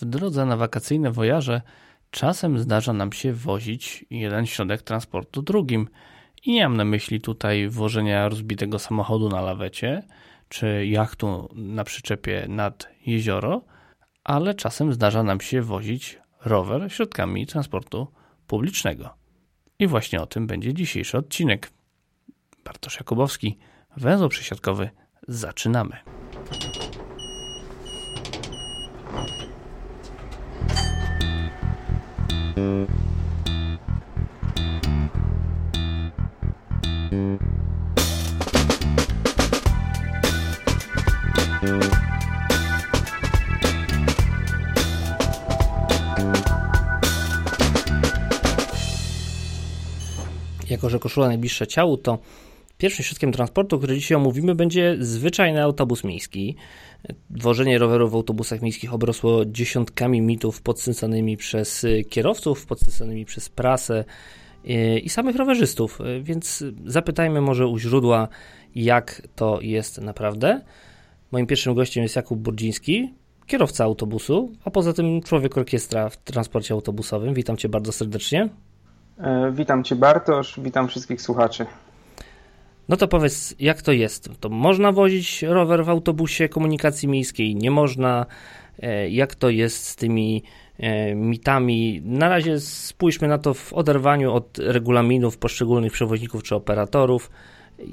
W drodze na wakacyjne wojaże czasem zdarza nam się wozić jeden środek transportu drugim. I nie mam na myśli tutaj wożenia rozbitego samochodu na lawecie, czy jachtu na przyczepie nad jezioro, ale czasem zdarza nam się wozić rower środkami transportu publicznego. I właśnie o tym będzie dzisiejszy odcinek. Bartosz Jakubowski, węzeł przesiadkowy. Zaczynamy. Jako, że koszula najbliższa ciału, to pierwszym środkiem transportu, który dzisiaj omówimy, będzie zwyczajny autobus miejski. Dwożenie rowerów w autobusach miejskich obrosło dziesiątkami mitów podsycanymi przez kierowców, podsycanymi przez prasę e, i samych rowerzystów, e, więc zapytajmy może u źródła, jak to jest naprawdę. Moim pierwszym gościem jest Jakub Burdziński, kierowca autobusu, a poza tym człowiek orkiestra w transporcie autobusowym. Witam Cię bardzo serdecznie. E, witam Cię Bartosz, witam wszystkich słuchaczy. No to powiedz, jak to jest? To można wozić rower w autobusie komunikacji miejskiej? Nie można? E, jak to jest z tymi e, mitami? Na razie spójrzmy na to w oderwaniu od regulaminów poszczególnych przewoźników czy operatorów.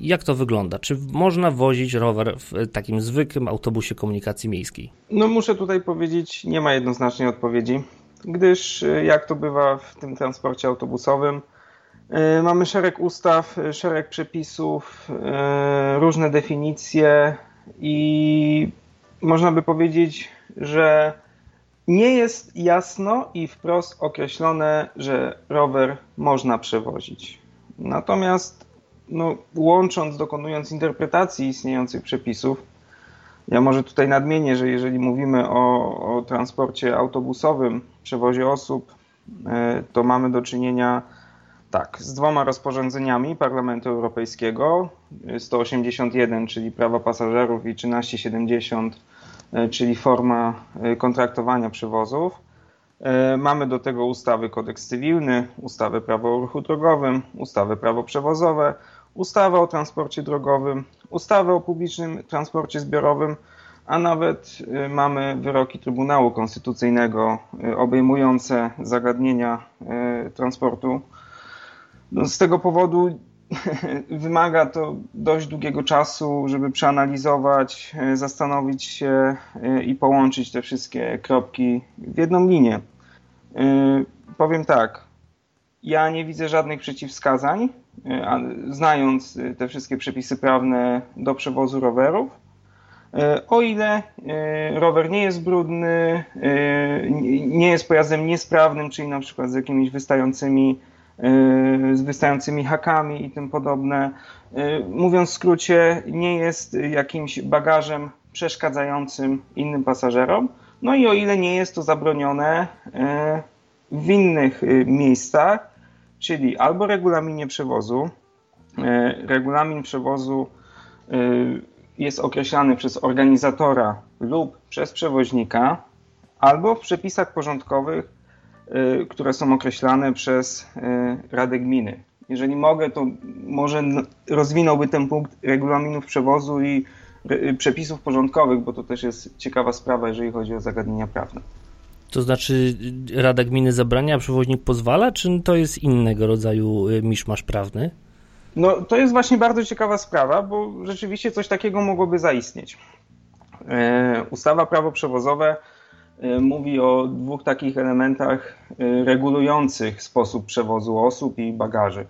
Jak to wygląda? Czy można wozić rower w takim zwykłym autobusie komunikacji miejskiej? No muszę tutaj powiedzieć, nie ma jednoznacznej odpowiedzi gdyż e, jak to bywa w tym transporcie autobusowym, mamy szereg ustaw, e, szereg przepisów, różne definicje i można by powiedzieć, że nie jest jasno i wprost określone, że rower można przewozić. Natomiast no, łącząc, dokonując interpretacji istniejących przepisów, ja może tutaj nadmienię, że jeżeli mówimy o, o transporcie autobusowym, przewozie osób, e, to mamy do czynienia tak, z dwoma rozporządzeniami Parlamentu Europejskiego 181, czyli prawa pasażerów i 1370, e, czyli forma e, kontraktowania przewozów. Mamy do tego ustawy kodeks cywilny, ustawę prawo o ruchu drogowym, ustawę prawo przewozowe, ustawę o transporcie drogowym, ustawę o publicznym transporcie zbiorowym, a nawet y, mamy wyroki Trybunału Konstytucyjnego y, obejmujące zagadnienia y, transportu. No z tego powodu wymaga to dość długiego czasu, żeby przeanalizować, zastanowić się i połączyć te wszystkie kropki w jedną linię. Powiem tak, ja nie widzę żadnych przeciwwskazań, znając te wszystkie przepisy prawne do przewozu rowerów. E, o ile e, rower nie jest brudny, e, nie jest pojazdem niesprawnym, czyli na przykład z jakimiś wystającymi, z wystającymi hakami i tym podobne. Mówiąc w skrócie, nie jest jakimś bagażem przeszkadzającym innym pasażerom. No i o ile nie jest to zabronione w innych miejscach, czyli albo regulaminie przewozu, regulamin przewozu jest określany przez organizatora lub przez przewoźnika, albo w przepisach porządkowych, y, które są określane przez y, Radę Gminy. Jeżeli mogę, to może rozwinąłby ten punkt regulaminów przewozu i y, przepisów porządkowych, bo to też jest ciekawa sprawa, jeżeli chodzi o zagadnienia prawne. To znaczy Rada Gminy zabrania, a przewoźnik pozwala, czy to jest innego rodzaju miszmasz prawny? No, to jest właśnie bardzo ciekawa sprawa, bo rzeczywiście coś takiego mogłoby zaistnieć. Ustawa prawo przewozowe mówi o dwóch takich elementach e, regulujących sposób przewozu osób i bagaży.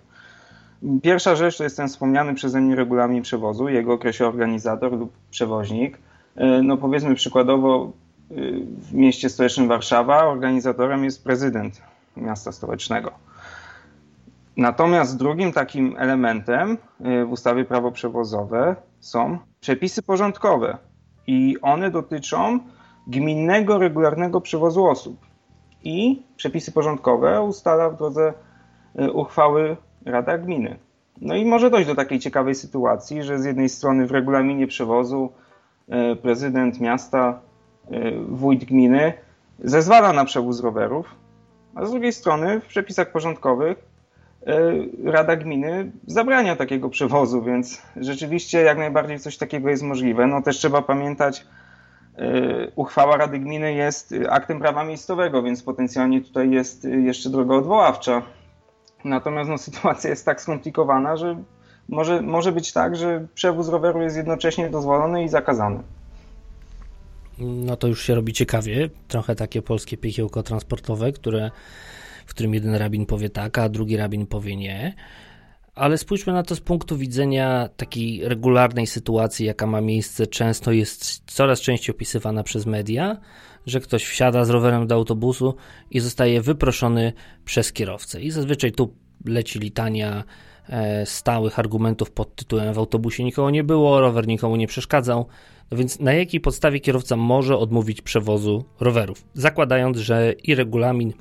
Pierwsza rzecz to jest ten wspomniany przeze mnie regulamin przewozu, jego określa organizator lub przewoźnik. No powiedzmy przykładowo w mieście stołecznym Warszawa organizatorem jest prezydent miasta stołecznego. Natomiast drugim takim elementem y, w ustawie prawo przewozowe są przepisy porządkowe i one dotyczą gminnego regularnego przewozu osób. I przepisy porządkowe ustala w drodze y, uchwały Rada Gminy. No i może dojść do takiej ciekawej sytuacji, że z jednej strony w regulaminie przewozu y, prezydent miasta, wójt gminy zezwala na przewóz rowerów, a z drugiej strony w przepisach porządkowych Rada Gminy zabrania takiego przewozu, więc rzeczywiście jak najbardziej coś takiego jest możliwe. No też trzeba pamiętać, uchwała Rady Gminy jest aktem prawa miejscowego, więc potencjalnie tutaj jest jeszcze droga odwoławcza. Natomiast no, sytuacja jest tak skomplikowana, że może, może być tak, że przewóz roweru jest jednocześnie dozwolony i zakazany. No to już się robi ciekawie. Trochę takie polskie piekiełko transportowe, które, w którym jeden rabin powie tak, a drugi rabin powie nie. Ale spójrzmy na to z punktu widzenia takiej regularnej sytuacji, jaka ma miejsce, często jest coraz częściej opisywana przez media, że ktoś wsiada z rowerem do autobusu i zostaje wyproszony przez kierowcę. I zazwyczaj tu leci litania e, stałych argumentów pod tytułem w autobusie nikogo nie było, rower nikomu nie przeszkadzał. No więc na jakiej podstawie kierowca może odmówić przewozu rowerów? Zakładając, że i regulamin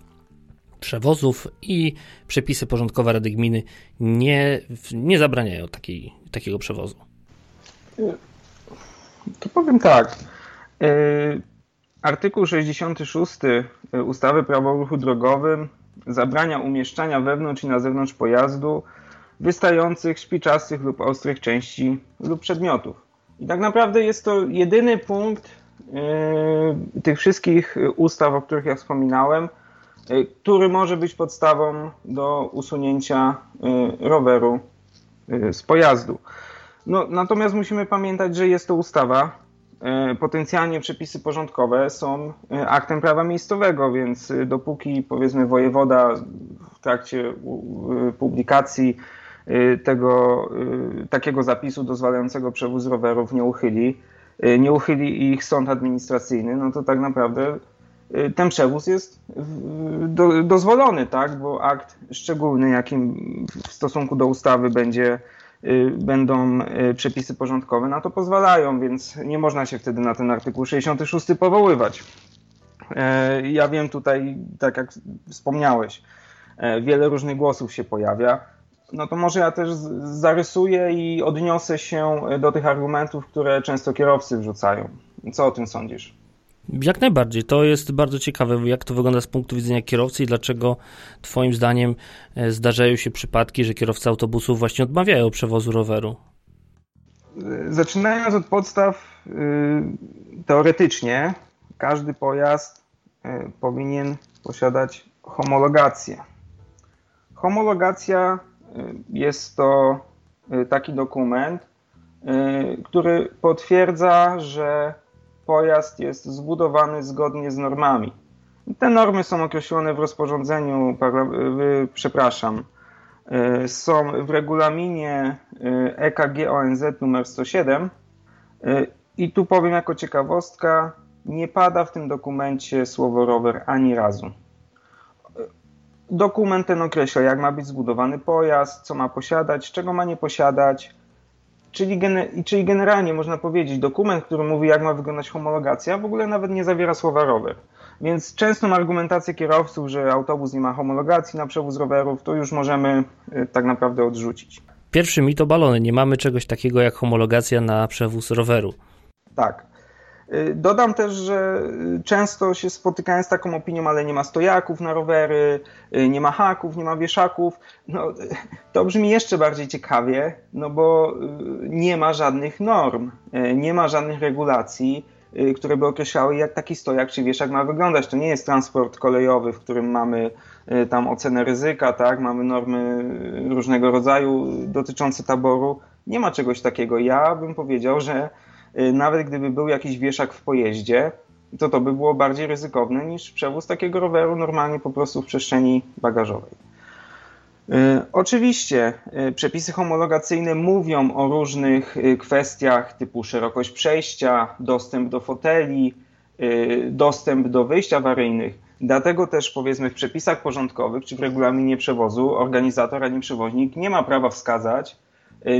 przewozów i przepisy porządkowe Rady Gminy nie, nie zabraniają takiej, takiego przewozu. To powiem tak. E, Artykuł 66 y, ustawy Prawo o ruchu drogowym zabrania umieszczania wewnątrz i na zewnątrz pojazdu wystających, szpiczastych lub ostrych części lub przedmiotów. I tak naprawdę jest to jedyny punkt yy, tych wszystkich ustaw, o których ja wspominałem, który może być podstawą do usunięcia yy, roweru y, z pojazdu. No, natomiast musimy pamiętać, że jest to ustawa, potencjalnie przepisy porządkowe są aktem prawa miejscowego, więc dopóki powiedzmy wojewoda w trakcie publikacji tego takiego zapisu dozwalającego przewóz rowerów nie uchyli, nie uchyli ich sąd administracyjny, no to tak naprawdę ten przewóz jest do, dozwolony, tak? Bo akt szczególny, jakim w stosunku do ustawy będzie Y, będą y, przepisy porządkowe, na to pozwalają, więc nie można się wtedy na ten artykuł 66 powoływać. E, ja wiem tutaj, tak jak wspomniałeś, e, wiele różnych głosów się pojawia. No to może ja też zarysuję i odniosę się do tych argumentów, które często kierowcy wrzucają. Co o tym sądzisz? Jak najbardziej. To jest bardzo ciekawe, jak to wygląda z punktu widzenia kierowcy i dlaczego Twoim zdaniem e, zdarzają się przypadki, że kierowcy autobusów właśnie odmawiają przewozu roweru. Zaczynając od podstaw, y, teoretycznie każdy pojazd y, powinien posiadać homologację. Homologacja y, jest to taki dokument, który potwierdza, że pojazd jest zbudowany zgodnie z normami. Te normy są określone w rozporządzeniu, przepraszam, y, są w regulaminie EKG y, ONZ numer 107 y, i tu powiem jako ciekawostka, nie pada w tym dokumencie słowo rower ani razu. Dokument ten określa, jak ma być zbudowany pojazd, co ma posiadać, czego ma nie posiadać, Czyli, czyli generalnie można powiedzieć, dokument, który mówi, jak ma wyglądać homologacja, w ogóle nawet nie zawiera słowa rower. Więc częstą argumentację kierowców, że autobus nie ma homologacji na przewóz rowerów, to już możemy y, tak naprawdę odrzucić. Pierwszy mit to balony. Nie mamy czegoś takiego jak homologacja na przewóz roweru. Tak. Y, dodam też, że y, często się spotykałem z taką opinią, ale nie ma stojaków na rowery, y, nie ma haków, nie ma wieszaków. No, to brzmi jeszcze bardziej ciekawie, no bo nie ma żadnych norm, nie ma żadnych regulacji, które by określały, jak taki stojak czy wieszak ma wyglądać. To nie jest transport kolejowy, w którym mamy tam ocenę ryzyka, tak? mamy normy różnego rodzaju dotyczące taboru. Nie ma czegoś takiego. Ja bym powiedział, że nawet gdyby był jakiś wieszak w pojeździe, to to by było bardziej ryzykowne niż przewóz takiego roweru normalnie po prostu w przestrzeni bagażowej. Y, oczywiście y, przepisy homologacyjne mówią o różnych kwestiach typu szerokość przejścia, dostęp do foteli, dostęp do wyjść awaryjnych. Dlatego też powiedzmy w przepisach porządkowych czy w regulaminie przewozu organizator ani przewoźnik nie ma prawa wskazać, Y,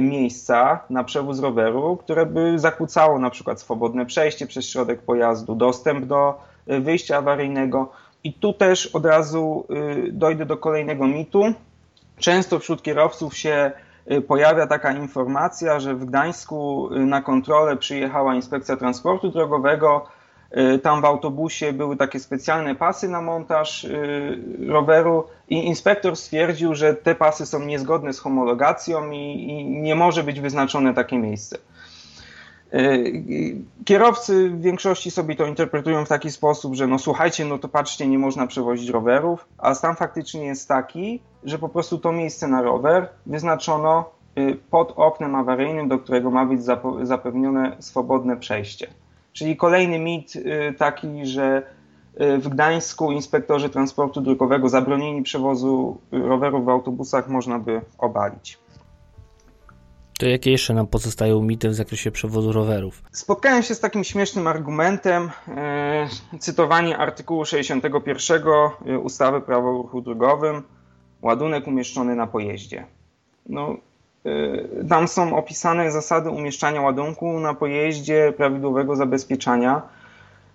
miejsca na przewóz roweru, które by zakłócało na przykład swobodne przejście przez środek pojazdu, dostęp do y, wyjścia awaryjnego. I tu też od razu y, dojdę do kolejnego mitu. Często wśród kierowców się pojawia taka informacja, że w Gdańsku na kontrolę przyjechała inspekcja transportu drogowego Y, tam w autobusie były takie specjalne pasy na montaż y, roweru i inspektor stwierdził, że te pasy są niezgodne z homologacją i, i nie może być wyznaczone takie miejsce. Y, kierowcy w większości sobie to interpretują w taki sposób, że no słuchajcie, no to patrzcie, nie można przewozić rowerów, a stan faktycznie jest taki, że po prostu to miejsce na rower wyznaczono pod oknem awaryjnym, do którego ma być zapewnione swobodne przejście. Czyli kolejny mit y, taki, że y, w Gdańsku inspektorzy transportu drogowego zabronili przewozu rowerów w autobusach można by obalić. To jakie jeszcze nam pozostają mity w zakresie przewozu rowerów? Spotkałem się z takim śmiesznym argumentem, e, cytowanie artykułu 61 ustawy Prawo o ruchu drogowym, ładunek umieszczony na pojeździe. No, Y, tam są opisane zasady umieszczania ładunku na pojeździe, prawidłowego zabezpieczania.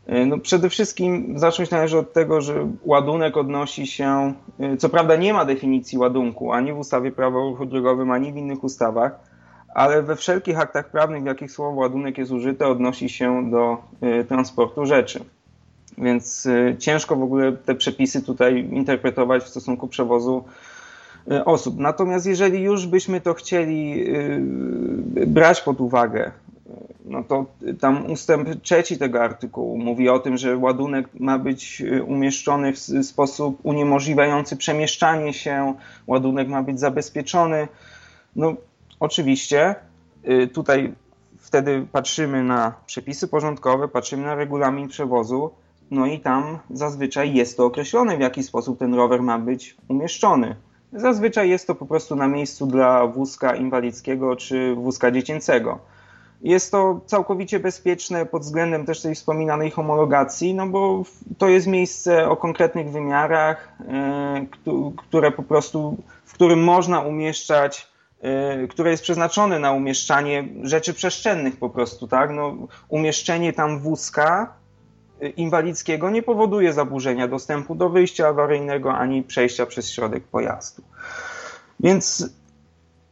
Y, no przede wszystkim zacząć należy od tego, że ładunek odnosi się, y, co prawda nie ma definicji ładunku ani w ustawie prawo o ruchu drogowym, ani w innych ustawach, ale we wszelkich aktach prawnych, w jakich słowo ładunek jest użyte, odnosi się do transportu rzeczy. Więc ciężko w ogóle te przepisy tutaj interpretować w stosunku przewozu osób. Natomiast jeżeli już byśmy to chcieli e, brać pod uwagę, e, no to tam ustęp trzeci tego artykułu mówi o tym, że ładunek ma być umieszczony w sposób uniemożliwiający przemieszczanie się, ładunek ma być zabezpieczony. No oczywiście tutaj wtedy patrzymy na przepisy porządkowe, patrzymy na regulamin przewozu, no i tam zazwyczaj jest to określone, w jaki sposób ten rower ma być umieszczony. Zazwyczaj jest to po prostu na miejscu dla wózka inwalidzkiego czy wózka dziecięcego. Jest to całkowicie bezpieczne pod względem też tej wspominanej homologacji, no bo to jest miejsce o konkretnych wymiarach, e, które po prostu, w którym można umieszczać, e, które jest przeznaczone na umieszczanie rzeczy przestrzennych po prostu, tak? No, umieszczenie tam wózka inwalidzkiego nie powoduje zaburzenia dostępu do wyjścia awaryjnego ani przejścia przez środek pojazdu. Więc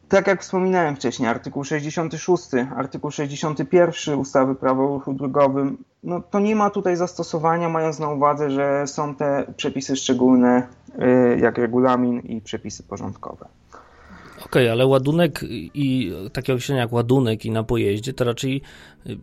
tak jak wspominałem wcześniej, artykuł 66, artykuł 61 ustawy Prawo o ruchu drogowym, no to nie ma tutaj zastosowania, mając na uwadze, że są te przepisy szczególne, y, jak regulamin i przepisy porządkowe. Okej, okay, ale ładunek i takie określenia jak ładunek i na pojeździe, to raczej y,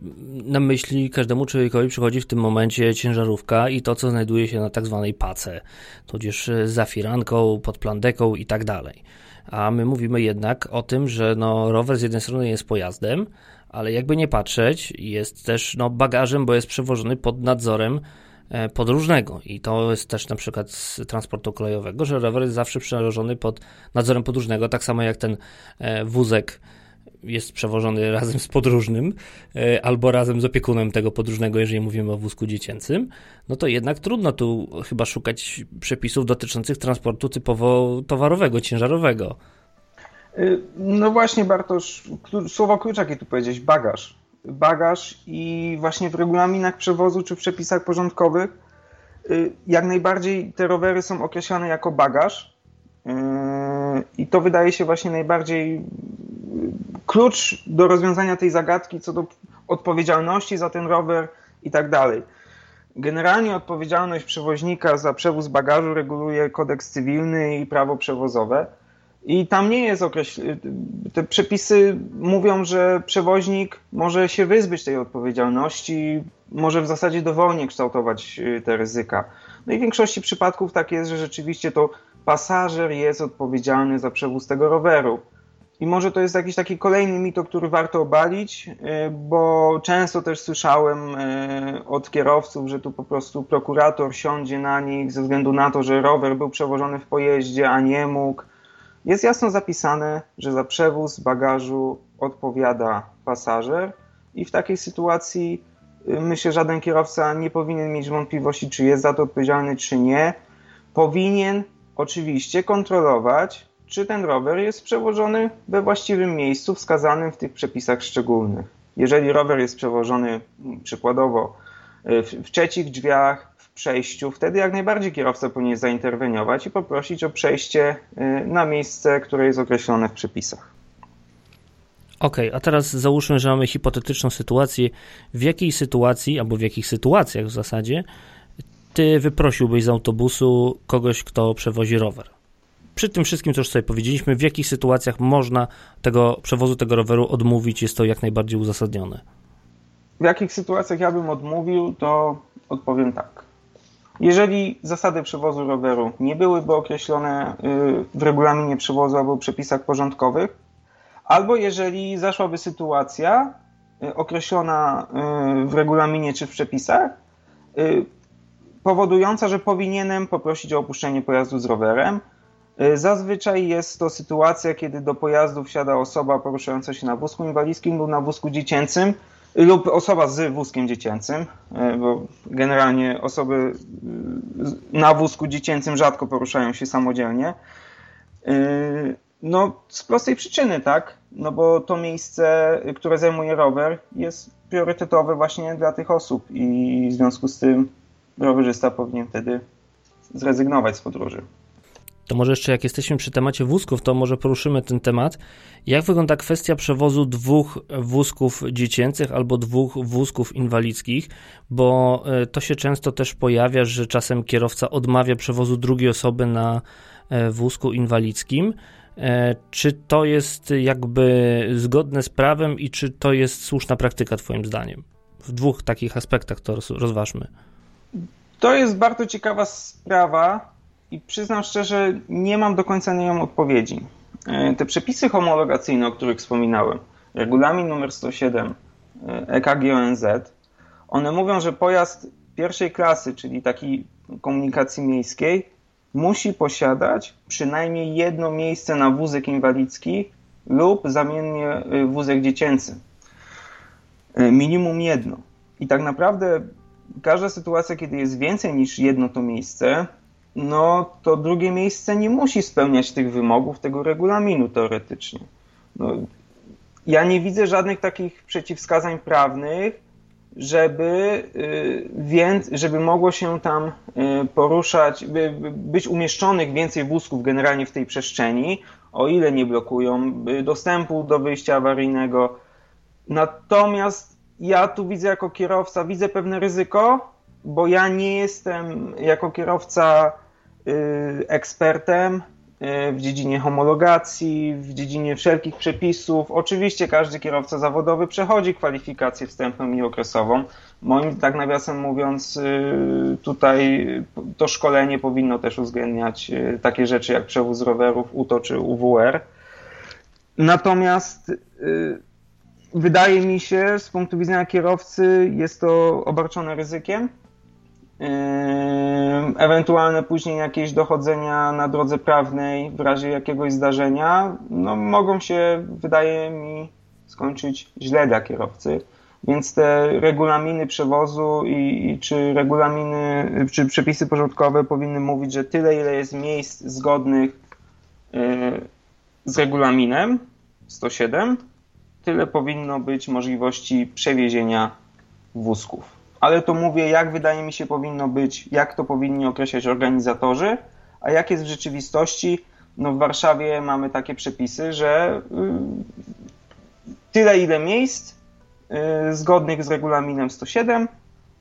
na myśli każdemu człowiekowi przychodzi w tym momencie ciężarówka i to, co znajduje się na tak zwanej pace, tudzież za firanką, pod plandeką i tak dalej. A my mówimy jednak o tym, że no, rower z jednej strony jest pojazdem, ale jakby nie patrzeć, jest też no, bagażem, bo jest przewożony pod nadzorem podróżnego. I to jest też na przykład z transportu kolejowego, że rower jest zawsze przełożony pod nadzorem podróżnego, tak samo jak ten e, wózek jest przewożony razem z podróżnym e, albo razem z opiekunem tego podróżnego, jeżeli mówimy o wózku dziecięcym, no to jednak trudno tu chyba szukać przepisów dotyczących transportu typowo towarowego, ciężarowego. No właśnie, Bartosz, słowo klucz, jakie tu powiedziałeś, bagaż bagaż i właśnie w regulaminach przewozu czy w przepisach porządkowych y, jak najbardziej te rowery są określane jako bagaż y, i to wydaje się właśnie najbardziej y, klucz do rozwiązania tej zagadki co do odpowiedzialności za ten rower i tak dalej. Generalnie odpowiedzialność przewoźnika za przewóz bagażu reguluje kodeks cywilny i prawo przewozowe. I tam nie jest określone. Te przepisy mówią, że przewoźnik może się wyzbyć tej odpowiedzialności, może w zasadzie dowolnie kształtować y, te ryzyka. No i w większości przypadków tak jest, że rzeczywiście to pasażer jest odpowiedzialny za przewóz tego roweru. I może to jest jakiś taki kolejny mit, który warto obalić, y, bo często też słyszałem y, od kierowców, że tu po prostu prokurator siądzie na nich ze względu na to, że rower był przewożony w pojeździe, a nie mógł jest jasno zapisane, że za przewóz bagażu odpowiada pasażer i w takiej sytuacji y, myślę, żaden kierowca nie powinien mieć wątpliwości, czy jest za to odpowiedzialny, czy nie. Powinien oczywiście kontrolować, czy ten rower jest przewożony we właściwym miejscu wskazanym w tych przepisach szczególnych. Jeżeli rower jest przewożony mm, przykładowo y, w, w trzecich drzwiach, przejściu, wtedy jak najbardziej kierowca powinien zainterweniować i poprosić o przejście y, na miejsce, które jest określone w przepisach. Okej, okay, a teraz załóżmy, że mamy hipotetyczną sytuację. W jakiej sytuacji, albo w jakich sytuacjach w zasadzie, ty wyprosiłbyś z autobusu kogoś, kto przewozi rower? Przy tym wszystkim, co już sobie powiedzieliśmy, w jakich sytuacjach można tego przewozu tego roweru odmówić, jest to jak najbardziej uzasadnione. W jakich sytuacjach ja bym odmówił, to odpowiem tak. Jeżeli zasady przewozu roweru nie byłyby określone y, w regulaminie przewozu albo przepisach porządkowych, albo jeżeli zaszłaby sytuacja y, określona y, w regulaminie czy w przepisach, powodująca, że powinienem poprosić o opuszczenie pojazdu z rowerem. Zazwyczaj jest to sytuacja, kiedy do pojazdu wsiada osoba poruszająca się na wózku inwalidzkim lub na wózku dziecięcym, lub osoba z wózkiem dziecięcym, e, bo generalnie osoby e, na wózku dziecięcym rzadko poruszają się samodzielnie. E, no, z prostej przyczyny, tak? No bo to miejsce, które zajmuje rower, jest priorytetowe właśnie dla tych osób i w związku z tym rowerzysta powinien wtedy zrezygnować z podróży. To może jeszcze jak jesteśmy przy temacie wózków, to może poruszymy ten temat. Jak wygląda kwestia przewozu dwóch wózków dziecięcych albo dwóch wózków inwalidzkich, bo e, to się często też pojawia, że czasem kierowca odmawia przewozu drugiej osoby na e, wózku inwalidzkim. E, czy to jest jakby zgodne z prawem i czy to jest słuszna praktyka, Twoim zdaniem? W dwóch takich aspektach to rozważmy. To jest bardzo ciekawa sprawa i przyznam szczerze, nie mam do końca na nią odpowiedzi. E, te przepisy homologacyjne, o których wspominałem, regulamin numer 107 EKG ONZ, one mówią, że pojazd pierwszej klasy, czyli takiej komunikacji miejskiej, musi posiadać przynajmniej jedno miejsce na wózek inwalidzki lub zamiennie e, wózek dziecięcy. E, minimum jedno. I tak naprawdę każda sytuacja, kiedy jest więcej niż jedno to miejsce, no to drugie miejsce nie musi spełniać tych wymogów tego regulaminu teoretycznie. No, ja nie widzę żadnych takich przeciwwskazań prawnych, żeby, y, więc, żeby mogło się tam y, poruszać, by, być umieszczonych więcej wózków generalnie w tej przestrzeni, o ile nie blokują dostępu do wyjścia awaryjnego. Natomiast ja tu widzę jako kierowca, widzę pewne ryzyko, bo ja nie jestem jako kierowca Y, ekspertem y, w dziedzinie homologacji, w dziedzinie wszelkich przepisów. Oczywiście każdy kierowca zawodowy przechodzi kwalifikację wstępną i okresową. Moim, tak nawiasem mówiąc, y, tutaj to szkolenie powinno też uwzględniać takie rzeczy jak przewóz rowerów UTO czy UWR. Natomiast wydaje mi się, z punktu widzenia kierowcy, jest to obarczone ryzykiem ewentualne później jakieś dochodzenia na drodze prawnej w razie jakiegoś zdarzenia, no mogą się, wydaje mi, skończyć źle dla kierowcy. Więc te regulaminy przewozu i, i, czy regulaminy, czy przepisy porządkowe powinny mówić, że tyle, ile jest miejsc zgodnych y, z regulaminem 107, tyle powinno być możliwości przewiezienia wózków ale to mówię, jak wydaje mi się powinno być, jak to powinni określać organizatorzy, a jak jest w rzeczywistości. No w Warszawie mamy takie przepisy, że y, tyle ile miejsc y, zgodnych z regulaminem 107,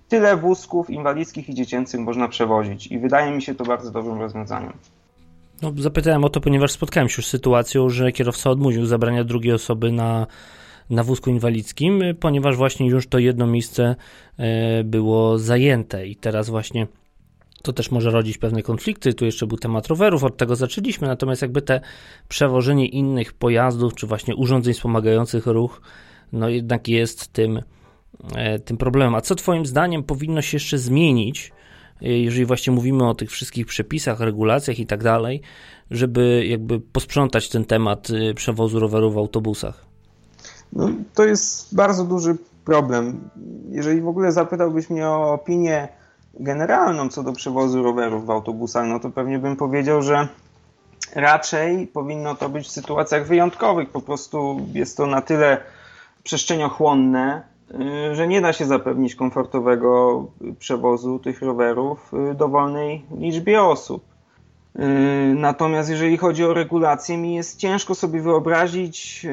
tyle wózków inwalidzkich i dziecięcych można przewozić. I wydaje mi się to bardzo dobrym rozwiązaniem. No, zapytałem o to, ponieważ spotkałem się już z sytuacją, że kierowca odmówił zabrania drugiej osoby na na wózku inwalidzkim, ponieważ właśnie już to jedno miejsce e, było zajęte i teraz właśnie to też może rodzić pewne konflikty. Tu jeszcze był temat rowerów, od tego zaczęliśmy, natomiast jakby te przewożenie innych pojazdów, czy właśnie urządzeń wspomagających ruch, no jednak jest tym, e, tym problemem. A co Twoim zdaniem powinno się jeszcze zmienić, jeżeli właśnie mówimy o tych wszystkich przepisach, regulacjach i tak dalej, żeby jakby posprzątać ten temat przewozu rowerów w autobusach? No, to jest bardzo duży problem. Jeżeli w ogóle zapytałbyś mnie o opinię generalną co do przewozu rowerów w autobusach, no to pewnie bym powiedział, że raczej powinno to być w sytuacjach wyjątkowych. Po prostu jest to na tyle przestrzeniochłonne, y, że nie da się zapewnić komfortowego przewozu tych rowerów y, dowolnej liczbie osób. Y, natomiast jeżeli chodzi o regulacje, mi jest ciężko sobie wyobrazić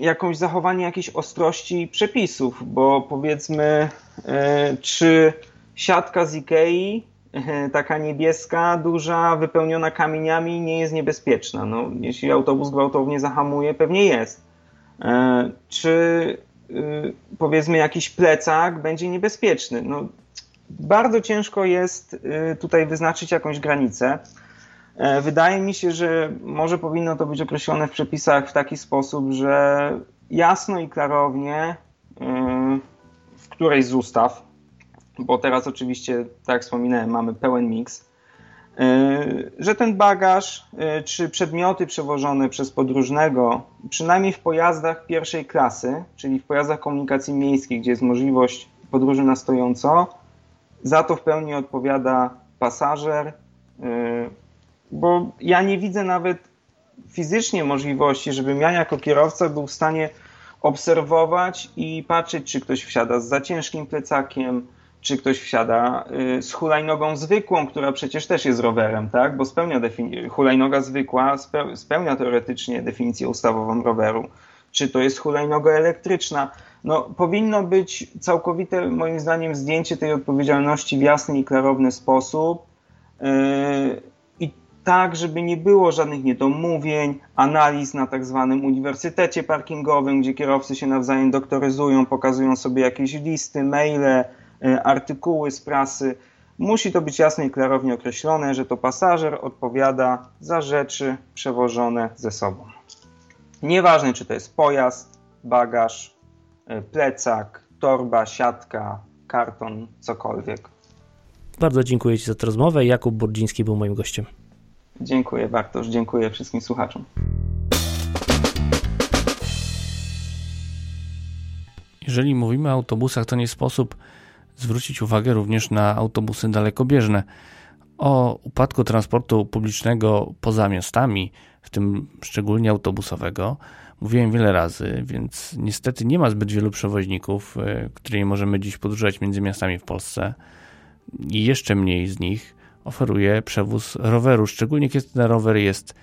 jakąś zachowanie jakiejś ostrości przepisów, bo powiedzmy, czy siatka z Ikei, taka niebieska, duża, wypełniona kamieniami, nie jest niebezpieczna. No, jeśli autobus gwałtownie zahamuje, pewnie jest. Czy powiedzmy jakiś plecak będzie niebezpieczny? No, bardzo ciężko jest y, tutaj wyznaczyć jakąś granicę. E, wydaje mi się, że może powinno to być określone w przepisach w taki sposób, że jasno i klarownie y, w którejś z ustaw, bo teraz oczywiście, tak jak wspominałem, mamy pełen miks, y, że ten bagaż czy przedmioty przewożone przez podróżnego, przynajmniej w pojazdach pierwszej klasy, czyli w pojazdach komunikacji miejskiej, gdzie jest możliwość podróży na stojąco, za to w pełni odpowiada pasażer, bo ja nie widzę nawet fizycznie możliwości, żebym ja jako kierowca był w stanie obserwować i patrzeć, czy ktoś wsiada z za ciężkim plecakiem, czy ktoś wsiada y, z hulajnogą zwykłą, która przecież też jest rowerem, tak? bo spełnia hulajnoga zwykła spełnia teoretycznie definicję ustawową roweru. Czy to jest hulajnoga elektryczna? no, powinno być całkowite, moim zdaniem, zdjęcie tej odpowiedzialności w jasny i klarowny sposób. Yy, tak, żeby nie było żadnych niedomówień, analiz na tak zwanym uniwersytecie parkingowym, gdzie kierowcy się nawzajem doktoryzują, pokazują sobie jakieś listy, maile, yy, artykuły z prasy. Musi to być jasno i klarownie określone, że to pasażer odpowiada za rzeczy przewożone ze sobą. Nieważne, czy to jest pojazd, bagaż, E, plecak, torba, siatka, karton, cokolwiek. Bardzo dziękuję Ci za tę rozmowę. Jakub Burdziński był moim gościem. Dziękuję Bartosz, dziękuję wszystkim słuchaczom. Jeżeli mówimy o autobusach, to nie sposób zwrócić uwagę również na autobusy dalekobieżne. O upadku transportu publicznego poza miastami, w tym szczególnie autobusowego, Mówiłem wiele razy, więc niestety nie ma zbyt wielu przewoźników, e, którymi możemy dziś podróżować między miastami w Polsce. I jeszcze mniej z nich oferuje przewóz roweru, szczególnie kiedy ten rower jest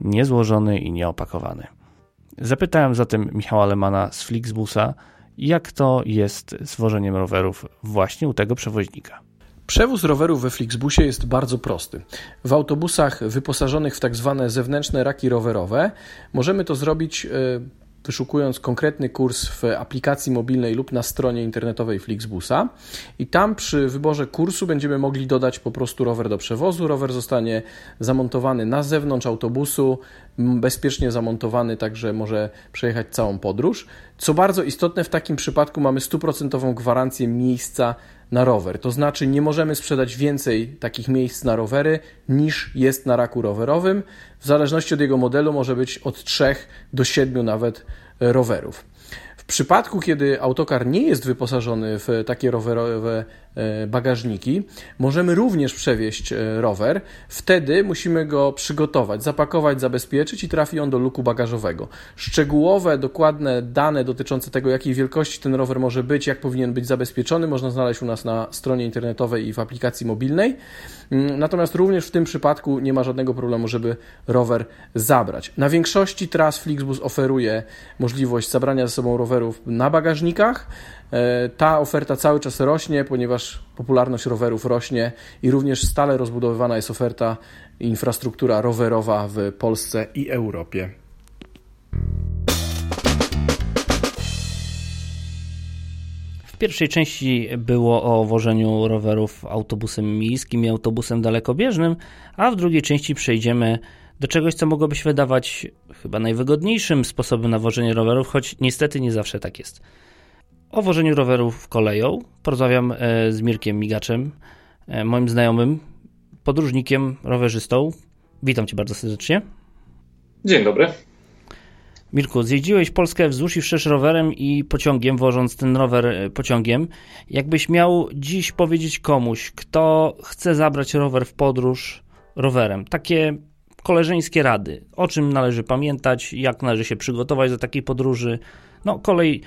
niezłożony i nieopakowany. Zapytałem zatem Michała Lemana z Flixbusa, jak to jest z wożeniem rowerów właśnie u tego przewoźnika. Przewóz rowerów we Flixbusie jest bardzo prosty. W autobusach wyposażonych w tak zwane zewnętrzne raki rowerowe możemy to zrobić e, wyszukując konkretny kurs w aplikacji mobilnej lub na stronie internetowej Flixbusa i tam przy wyborze kursu będziemy mogli dodać po prostu rower do przewozu. Rower zostanie zamontowany na zewnątrz autobusu, bezpiecznie zamontowany, także może przejechać całą podróż. Co bardzo istotne, w takim przypadku mamy stuprocentową gwarancję miejsca na rower. To znaczy, nie możemy sprzedać więcej takich miejsc na rowery niż jest na raku rowerowym. W zależności od jego modelu może być od 3 do 7 nawet rowerów. W przypadku, kiedy autokar nie jest wyposażony w takie rowerowe bagażniki. Możemy również przewieźć e, rower. Wtedy musimy go przygotować, zapakować, zabezpieczyć i trafi on do luku bagażowego. Szczegółowe, dokładne dane dotyczące tego, jakiej wielkości ten rower może być, jak powinien być zabezpieczony, można znaleźć u nas na stronie internetowej i w aplikacji mobilnej. Mm, natomiast również w tym przypadku nie ma żadnego problemu, żeby rower zabrać. Na większości tras Flixbus oferuje możliwość zabrania ze sobą rowerów na bagażnikach. E, ta oferta cały czas rośnie, ponieważ popularność rowerów rośnie i również stale rozbudowywana jest oferta infrastruktura rowerowa w Polsce i Europie. W pierwszej części było o wożeniu rowerów autobusem miejskim i autobusem dalekobieżnym, a w drugiej części przejdziemy do czegoś, co mogłoby się wydawać chyba najwygodniejszym sposobem na wożenie rowerów, choć niestety nie zawsze tak jest. O wożeniu rowerów koleją porozmawiam e, z Mirkiem Migaczem, e, moim znajomym, podróżnikiem, rowerzystą. Witam Cię bardzo serdecznie. Dzień dobry. Mirku, zjeździłeś Polskę wzdłuż i wszerz rowerem i pociągiem, wożąc ten rower e, pociągiem. Jakbyś miał dziś powiedzieć komuś, kto chce zabrać rower w podróż rowerem, takie koleżeńskie rady, o czym należy pamiętać, jak należy się przygotować do takiej podróży. No, kolej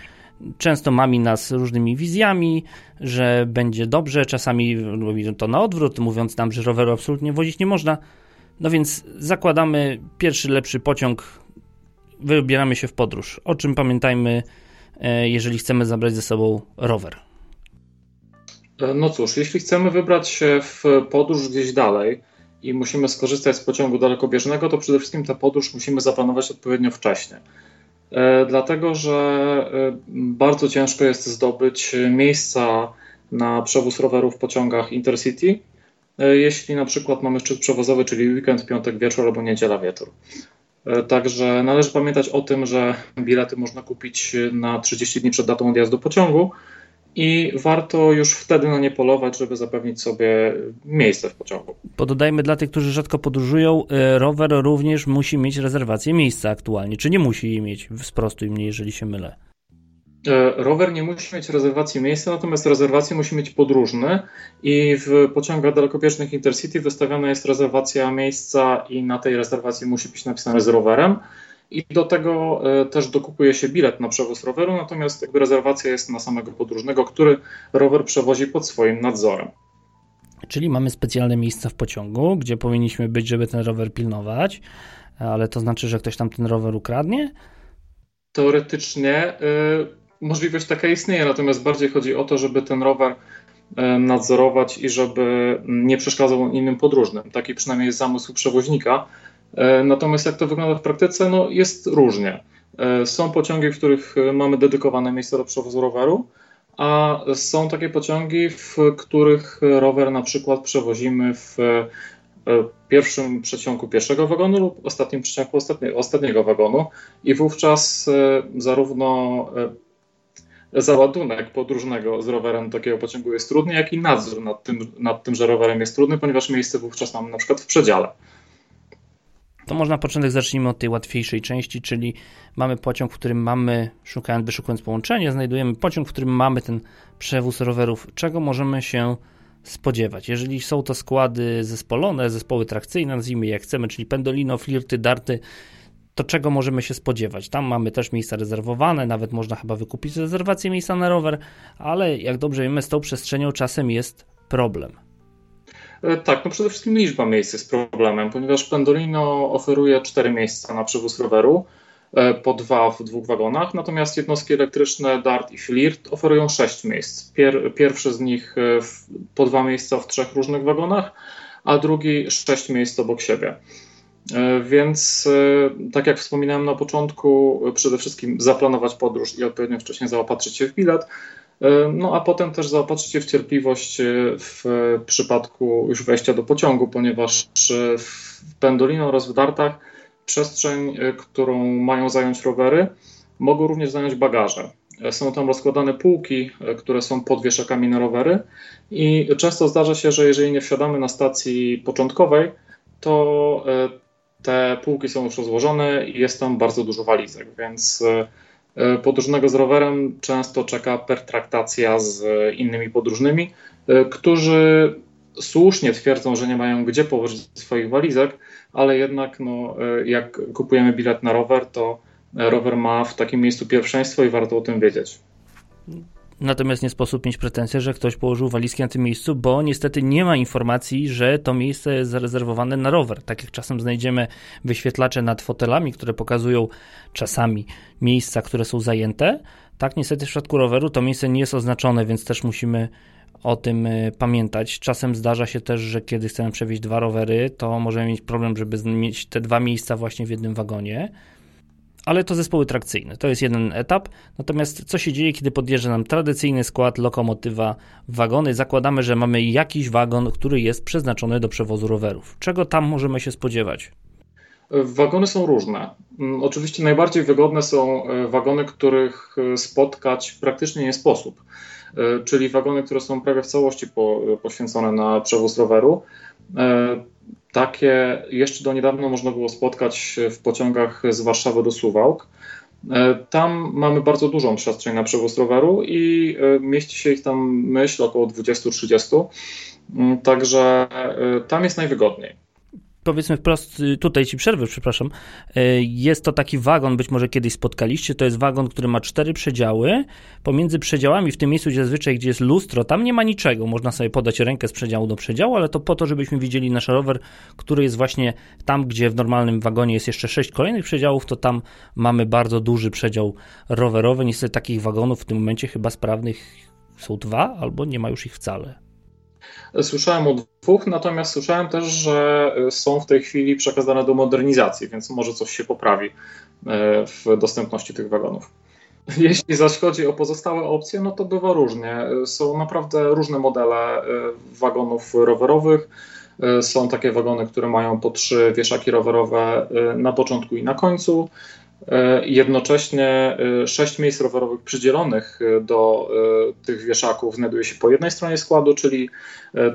często mami nas różnymi wizjami, że będzie dobrze, czasami robi to na odwrót, mówiąc nam, że roweru absolutnie wozić nie można. No więc zakładamy pierwszy lepszy pociąg wybieramy się w podróż. O czym pamiętajmy, jeżeli chcemy zabrać ze sobą rower? No cóż, jeśli chcemy wybrać się w podróż gdzieś dalej i musimy skorzystać z pociągu dalekobieżnego, to przede wszystkim tę podróż musimy zaplanować odpowiednio wcześnie. E, dlatego, że e, bardzo ciężko jest zdobyć miejsca na przewóz rowerów w pociągach Intercity, e, jeśli na przykład mamy szczyt przewozowy, czyli weekend, piątek wieczór albo niedziela wieczór. Także należy pamiętać o tym, że bilety można kupić na 30 dni przed datą odjazdu pociągu, i warto już wtedy na nie polować, żeby zapewnić sobie miejsce w pociągu. Pododajmy dla tych, którzy rzadko podróżują, e, rower również musi mieć rezerwację miejsca aktualnie, czy nie musi jej mieć? Sprostuj mnie, jeżeli się mylę. E, rower nie musi mieć rezerwacji miejsca, natomiast rezerwację musi mieć podróżny i w pociągach dalekobieżnych Intercity wystawiona jest rezerwacja miejsca i na tej rezerwacji musi być napisane z rowerem i do tego e, też dokupuje się bilet na przewóz roweru, natomiast jakby rezerwacja jest na samego podróżnego, który rower przewozi pod swoim nadzorem. Czyli mamy specjalne miejsca w pociągu, gdzie powinniśmy być, żeby ten rower pilnować, ale to znaczy, że ktoś tam ten rower ukradnie? Teoretycznie y, możliwość taka istnieje, natomiast bardziej chodzi o to, żeby ten rower y, nadzorować i żeby nie przeszkadzał innym podróżnym. Taki przynajmniej jest zamysł przewoźnika E, natomiast jak to wygląda w praktyce, no jest różnie. E, są pociągi, w których mamy dedykowane miejsce do przewozu roweru, a są takie pociągi, w których rower na przykład przewozimy w e, pierwszym przeciągu pierwszego wagonu lub ostatnim przeciągu ostatnie, ostatniego wagonu i wówczas zarówno załadunek podróżnego z rowerem takiego pociągu jest trudny, jak i nadzór nad tym, nad tym, że rowerem jest trudny, ponieważ miejsce wówczas mamy na przykład w przedziale. To może na początek zacznijmy od tej łatwiejszej części, czyli mamy pociąg, w którym mamy, szukając, wyszukując połączenie, znajdujemy pociąg, w którym mamy ten przewóz rowerów. Czego możemy się spodziewać? Jeżeli są to składy zespolone, zespoły trakcyjne, nazwijmy je jak chcemy, czyli pendolino, flirty, darty, to czego możemy się spodziewać? Tam mamy też miejsca rezerwowane, nawet można chyba wykupić rezerwację miejsca na rower, ale jak dobrze wiemy, z tą przestrzenią czasem jest problem. E, tak, no przede wszystkim liczba miejsc jest problemem, ponieważ Pendolino oferuje cztery miejsca na przewóz roweru, e, po dwa w dwóch wagonach, natomiast jednostki elektryczne Dart i Flirt oferują sześć miejsc. Pier, pierwszy z nich e, po dwa miejsca w trzech różnych wagonach, a drugi sześć miejsc obok siebie. Więc, tak jak wspominałem na początku, przede wszystkim zaplanować podróż i odpowiednio wcześniej zaopatrzyć się w bilet, no a potem też zaopatrzycie w cierpliwość e, w przypadku już wejścia do pociągu, ponieważ e, w Pendolino oraz w Dartach przestrzeń, którą mają zająć rowery, mogą również zająć bagaże. Są tam rozkładane półki, które są pod wieszakami na rowery i często zdarza się, że jeżeli nie wsiadamy na stacji początkowej, to te półki są już rozłożone i jest tam bardzo dużo walizek, więc E, podróżnego z rowerem często czeka pertraktacja z innymi podróżnymi, e, którzy słusznie twierdzą, że nie mają gdzie położyć swoich walizek, ale jednak no, e, jak kupujemy bilet na rower, to rower ma w takim miejscu pierwszeństwo i warto o tym wiedzieć. Natomiast nie sposób mieć pretensję, że ktoś położył walizki na tym miejscu, bo niestety nie ma informacji, że to miejsce jest zarezerwowane na rower. Tak jak czasem znajdziemy wyświetlacze nad fotelami, które pokazują czasami miejsca, które są zajęte, tak niestety w przypadku roweru to miejsce nie jest oznaczone, więc też musimy o tym e, pamiętać. Czasem zdarza się też, że kiedy chcemy przewieźć dwa rowery, to możemy mieć problem, żeby mieć te dwa miejsca właśnie w jednym wagonie ale to zespoły trakcyjne. To jest jeden etap. Natomiast co się dzieje, kiedy podjeżdża nam tradycyjny skład lokomotywa wagony? Zakładamy, że mamy jakiś wagon, który jest przeznaczony do przewozu rowerów. Czego tam możemy się spodziewać? Wagony są różne. Mm, oczywiście najbardziej wygodne są e, wagony, których e, spotkać praktycznie nie sposób. E, czyli wagony, które są prawie w całości poświęcone na przewóz roweru. Takie jeszcze do niedawna można było spotkać w pociągach z Warszawy do Suwałk. E, tam mamy bardzo dużą przestrzeń na przewóz roweru i e, mieści się ich tam, myśl, około 20-30. Mm, także e, tam jest najwygodniej. Powiedzmy wprost, y, tutaj ci przerwę, przepraszam, y, jest to taki wagon, być może kiedyś spotkaliście, to jest wagon, który ma cztery przedziały, pomiędzy przedziałami, w tym miejscu, gdzie zazwyczaj, gdzie jest lustro, tam nie ma niczego, można sobie podać rękę z przedziału do przedziału, ale to po to, żebyśmy widzieli nasz rower, który jest właśnie tam, gdzie w normalnym wagonie jest jeszcze sześć kolejnych przedziałów, to tam mamy bardzo duży przedział rowerowy, niestety takich wagonów w tym momencie chyba sprawnych są dwa, albo nie ma już ich wcale. Słyszałem o dwóch, natomiast słyszałem też, że są w tej chwili przekazane do modernizacji, więc może coś się poprawi e, w dostępności tych wagonów. Jeśli zaś chodzi o pozostałe opcje, no to bywa różnie. Są naprawdę różne modele e, wagonów rowerowych. E, są takie wagony, które mają po trzy wieszaki rowerowe na początku i na końcu. E, jednocześnie e, sześć miejsc rowerowych przydzielonych e, do tych wieszaków znajduje się po jednej stronie składu, czyli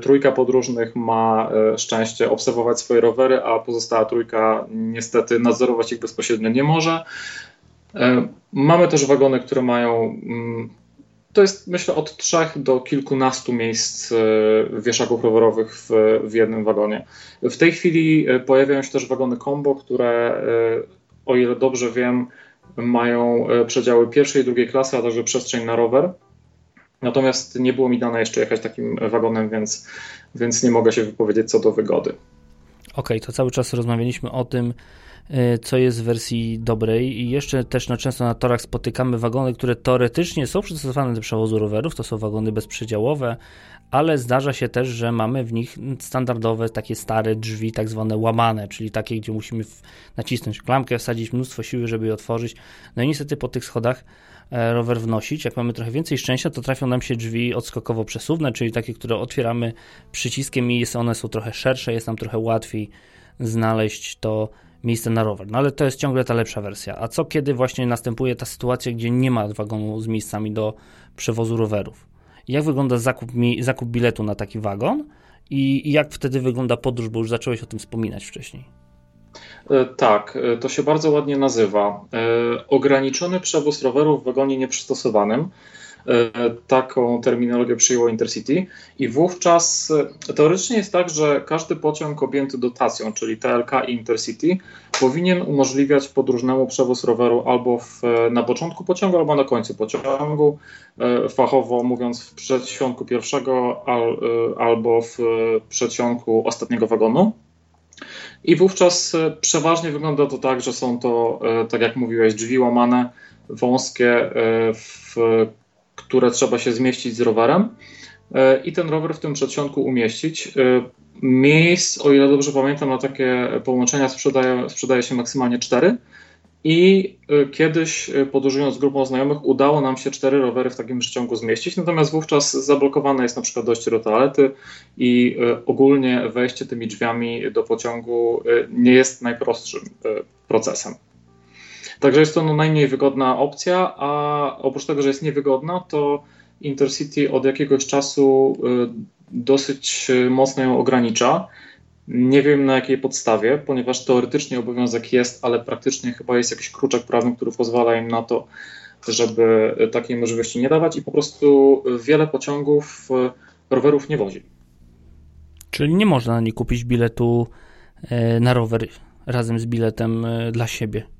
trójka podróżnych ma szczęście obserwować swoje rowery, a pozostała trójka niestety nadzorować ich bezpośrednio nie może. Mamy też wagony, które mają mm, to jest myślę od trzech do kilkunastu miejsc wieszaków rowerowych w, w jednym wagonie. W tej chwili pojawiają się też wagony combo, które o ile dobrze wiem, mają e, przedziały pierwszej i drugiej klasy, a także przestrzeń na rower. Natomiast nie było mi dane jeszcze jechać takim wagonem, więc, więc nie mogę się wypowiedzieć co do wygody. Okej, okay, to cały czas rozmawialiśmy o tym, co jest w wersji dobrej i jeszcze też na często na torach spotykamy wagony, które teoretycznie są przystosowane do przewozu rowerów, to są wagony bezprzedziałowe, ale zdarza się też, że mamy w nich standardowe takie stare drzwi, tak zwane łamane, czyli takie, gdzie musimy nacisnąć klamkę, wsadzić mnóstwo siły, żeby je otworzyć. No i niestety po tych schodach e, rower wnosić. Jak mamy trochę więcej szczęścia, to trafią nam się drzwi odskokowo przesuwne, czyli takie, które otwieramy przyciskiem i one są trochę szersze, jest nam trochę łatwiej znaleźć to miejsce na rower. No ale to jest ciągle ta lepsza wersja. A co kiedy właśnie następuje ta sytuacja, gdzie nie ma wagonu z miejscami do przewozu rowerów? jak wygląda zakup, zakup biletu na taki wagon i, i jak wtedy wygląda podróż, bo już zacząłeś o tym wspominać wcześniej. E, tak, e, to się bardzo ładnie nazywa. E, ograniczony przewóz rowerów w wagonie nieprzystosowanym. E, taką terminologię przyjęło Intercity i wówczas e, teoretycznie jest tak, że każdy pociąg objęty dotacją, czyli TLK i Intercity, powinien umożliwiać podróżnemu przewóz roweru albo w, e, na początku pociągu, albo na końcu pociągu, fachowo mówiąc w przedsionku pierwszego al, albo w przedsionku ostatniego wagonu. I wówczas przeważnie wygląda to tak, że są to, tak jak mówiłeś, drzwi łamane, wąskie, w które trzeba się zmieścić z rowerem e, i ten rower w tym przedsionku umieścić. E, miejsc, o ile dobrze pamiętam, na takie połączenia sprzedaje, sprzedaje się maksymalnie cztery. I e, kiedyś podróżując z grupą znajomych udało nam się cztery rowery w takim przeciągu zmieścić, natomiast wówczas zablokowane jest na przykład dojście do toalety i ogólnie wejście tymi drzwiami do pociągu nie jest najprostszym procesem. Także jest to no najmniej wygodna opcja, a oprócz tego, że jest niewygodna, to Intercity od jakiegoś czasu y, dosyć mocno ją ogranicza. Nie wiem na jakiej podstawie, ponieważ teoretycznie obowiązek jest, ale praktycznie chyba jest jakiś kruczek prawny, który pozwala im na to, żeby takiej możliwości nie dawać i po prostu wiele pociągów y, rowerów nie wozi. Czyli nie można na nie kupić biletu y, na rower razem z biletem dla siebie.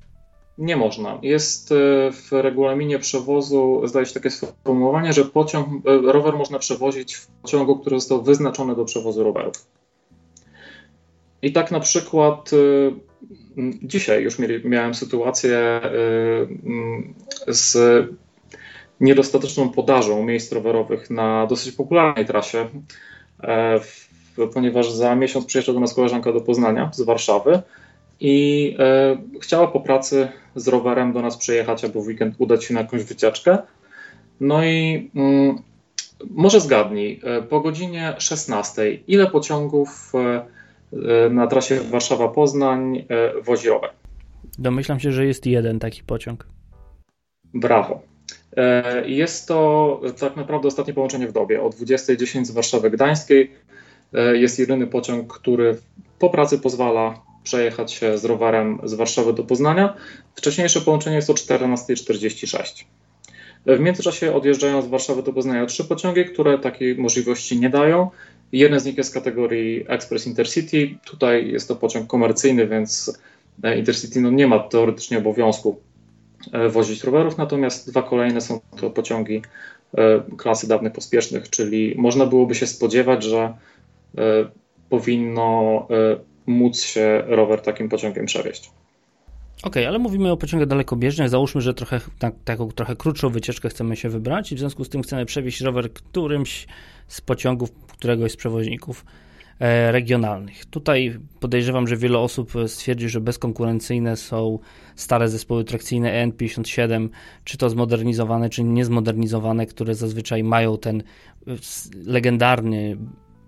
Nie można. Jest e, w regulaminie przewozu, zdaje się takie sformułowanie, że pociąg, e, rower można przewozić w pociągu, który został wyznaczony do przewozu rowerów. I tak na przykład e, dzisiaj już miałem sytuację z niedostateczną podażą miejsc rowerowych na dosyć popularnej trasie, ponieważ za miesiąc przyjeżdża do nas koleżanka do Poznania z Warszawy i e, chciała po pracy z rowerem do nas przyjechać albo w weekend udać się na jakąś wycieczkę. No i mm, może zgadnij, e, po godzinie 16 ile pociągów e, e, na trasie Warszawa-Poznań e, wozi rower? Domyślam się, że jest jeden taki pociąg. Brawo. E, jest to tak naprawdę ostatnie połączenie w dobie. O 20.10 z Warszawy Gdańskiej jest jedyny pociąg, który po pracy pozwala przejechać się z rowerem z Warszawy do Poznania. Wcześniejsze połączenie jest o 14.46. W międzyczasie odjeżdżają z Warszawy do Poznania trzy pociągi, które takiej możliwości nie dają Jeden z nich jest kategorii Express Intercity. Tutaj jest to pociąg komercyjny, więc Intercity no nie ma teoretycznie obowiązku wozić rowerów, natomiast dwa kolejne są to pociągi klasy dawnych pospiesznych, czyli można byłoby się spodziewać, że powinno móc się rower takim pociągiem przewieźć. Okej, okay, ale mówimy o pociągach dalekobieżnych. Załóżmy, że trochę, tak, taką trochę krótszą wycieczkę chcemy się wybrać i w związku z tym chcemy przewieźć rower którymś z pociągów któregoś z przewoźników e, regionalnych. Tutaj podejrzewam, że wiele osób stwierdzi, że bezkonkurencyjne są stare zespoły trakcyjne EN57, czy to zmodernizowane, czy niezmodernizowane, które zazwyczaj mają ten e, legendarny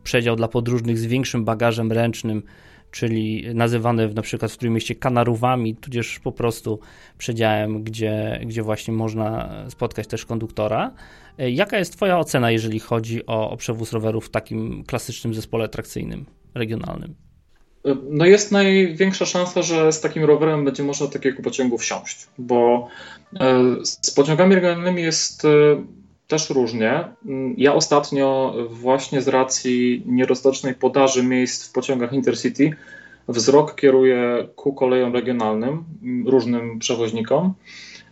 przedział dla podróżnych z większym bagażem ręcznym, czyli nazywane na przykład w którym mieście kanarówami, tudzież po prostu przedziałem, gdzie, gdzie właśnie można spotkać też konduktora. Jaka jest Twoja ocena, jeżeli chodzi o, o przewóz rowerów w takim klasycznym zespole trakcyjnym, regionalnym? No jest największa szansa, że z takim rowerem będzie można takiego pociągu wsiąść, bo e, z pociągami regionalnymi jest e, też różnie. Ja ostatnio właśnie z racji niedostatecznej podaży miejsc w pociągach Intercity wzrok kieruję ku kolejom regionalnym, różnym przewoźnikom,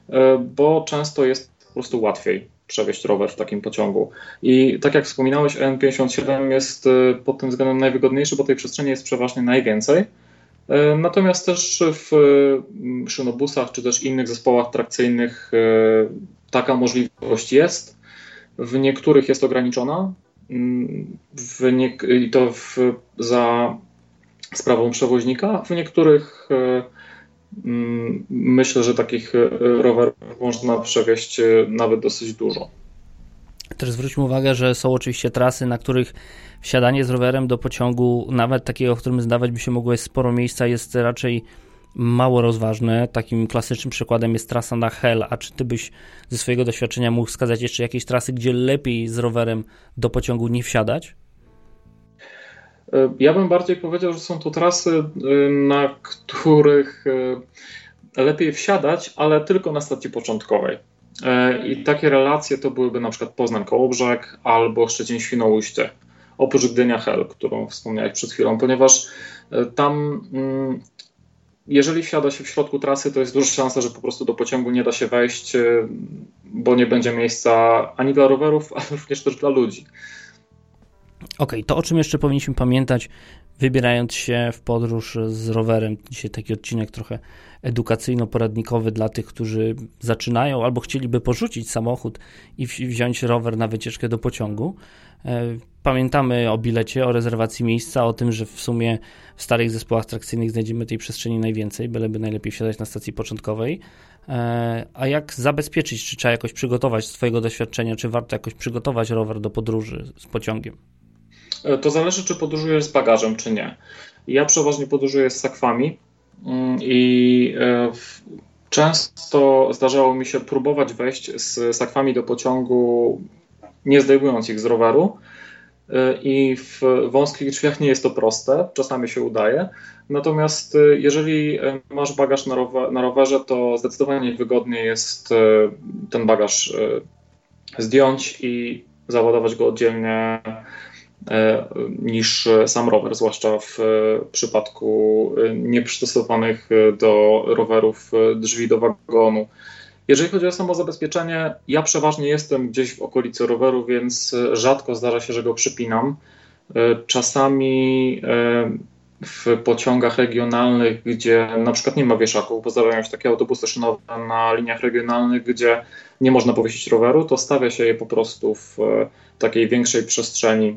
e, bo często jest po prostu łatwiej przewieźć rower w takim pociągu. I tak jak wspominałeś, N57 jest e, pod tym względem najwygodniejszy, bo tej przestrzeni jest przeważnie najwięcej. E, natomiast też w szynobusach czy też innych zespołach trakcyjnych taka możliwość jest. W niektórych jest ograniczona, mm, w nie, i to w, za sprawą przewoźnika. W niektórych e, mm, myślę, że takich e, rowerów można przewieźć e, nawet dosyć dużo. Też zwróćmy uwagę, że są oczywiście trasy, na których wsiadanie z rowerem do pociągu, nawet takiego, w którym zdawać by się mogło jest sporo miejsca, jest raczej mało rozważne. Takim klasycznym przykładem jest trasa na Hell. A czy ty byś ze swojego doświadczenia mógł wskazać jeszcze jakieś trasy, gdzie lepiej z rowerem do pociągu nie wsiadać? E, ja bym bardziej powiedział, że są to trasy, e, na których e, lepiej wsiadać, ale tylko na stacji początkowej. I takie relacje to byłyby na przykład Poznań Kołobrzeg albo Szczecin Świnoujście, oprócz Gdynia Hel, którą wspomniałeś przed chwilą, ponieważ tam mm, jeżeli wsiada się w środku trasy, to jest duża szansa, że po prostu do pociągu nie da się wejść, e, bo nie będzie miejsca ani dla rowerów, ale również też dla ludzi. Okej, okay, to o czym jeszcze powinniśmy pamiętać, wybierając się w podróż z rowerem. Dzisiaj taki odcinek trochę edukacyjno-poradnikowy dla tych, którzy zaczynają albo chcieliby porzucić samochód i wziąć rower na wycieczkę do pociągu. E, pamiętamy o bilecie, o rezerwacji miejsca, o tym, że w sumie w starych zespołach trakcyjnych znajdziemy tej przestrzeni najwięcej, byleby najlepiej wsiadać na stacji początkowej. E, a jak zabezpieczyć, czy trzeba jakoś przygotować z Twojego doświadczenia, czy warto jakoś przygotować rower do podróży z pociągiem? E, to zależy, czy podróżujesz z bagażem, czy nie. Ja przeważnie podróżuję z sakwami i często zdarzało mi się próbować wejść z sakwami do pociągu nie zdejmując ich z roweru. Y, I w wąskich drzwiach nie jest to proste, czasami się udaje. Natomiast y, jeżeli masz bagaż na, rower, na rowerze, to zdecydowanie wygodniej jest ten bagaż zdjąć i załadować go oddzielnie niż sam rower, zwłaszcza w przypadku nieprzystosowanych do rowerów drzwi do wagonu. Jeżeli chodzi o samo zabezpieczenie, ja przeważnie jestem gdzieś w okolicy roweru, więc e, rzadko zdarza się, że go przypinam. E, czasami e, w pociągach regionalnych, gdzie na przykład nie ma wieszaków, bo zdarzają się takie autobusy szynowe na liniach regionalnych, gdzie nie można powiesić roweru, to stawia się je po prostu w takiej większej przestrzeni,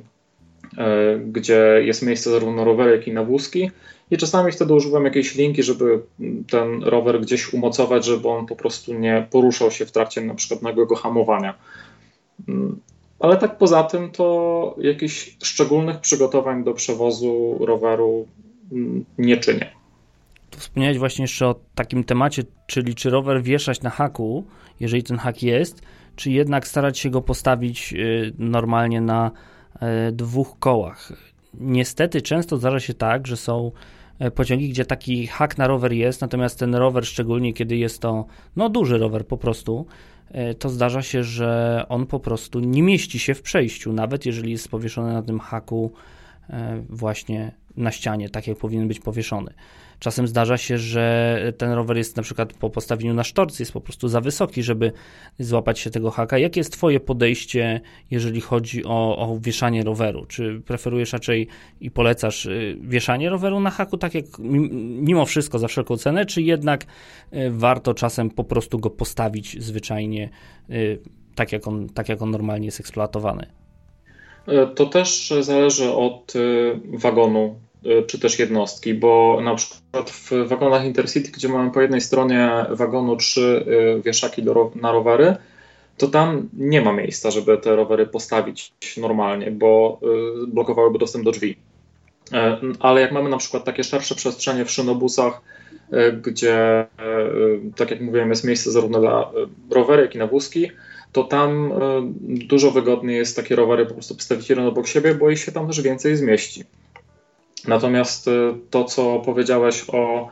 gdzie jest miejsce zarówno rowery, jak i na wózki i czasami wtedy używam jakiejś linki, żeby ten rower gdzieś umocować, żeby on po prostu nie poruszał się w trakcie na przykład nagłego hamowania. Mm, ale tak poza tym to jakichś szczególnych przygotowań do przewozu roweru mm, nie czynię. Tu wspomniałeś właśnie jeszcze o takim temacie, czyli czy rower wieszać na haku, jeżeli ten hak jest, czy jednak starać się go postawić y, normalnie na dwóch kołach. Niestety często zdarza się tak, że są E, pociągi, gdzie taki hak na rower jest, natomiast ten rower, szczególnie kiedy jest to no, duży rower po prostu, to zdarza się, że on po prostu nie mieści się w przejściu, nawet jeżeli jest powieszony na tym haku właśnie na ścianie, tak jak powinien być powieszony. Czasem zdarza się, że ten rower jest na przykład po postawieniu na sztorc jest po prostu za wysoki, żeby złapać się tego haka. Jakie jest Twoje podejście, jeżeli chodzi o, o wieszanie roweru? Czy preferujesz raczej i polecasz y, wieszanie roweru na haku, tak jak mimo wszystko za wszelką cenę, czy jednak y, warto czasem po prostu go postawić zwyczajnie y, tak, jak on, tak jak on normalnie jest eksploatowany? E, to też zależy od wagonu czy też jednostki, bo na przykład w wagonach Intercity, gdzie mamy po jednej stronie wagonu trzy y, wieszaki do, na rowery, to tam nie ma miejsca, żeby te rowery postawić normalnie, bo y, blokowałyby dostęp do drzwi. Ale jak mamy na przykład takie szersze przestrzenie w szynobusach, gdzie, tak jak mówiłem, jest miejsce zarówno dla rowery, jak i na wózki, to tam dużo wygodniej jest takie rowery po prostu postawić jeden obok siebie, bo ich się tam też więcej zmieści. Natomiast y, to, co powiedziałeś o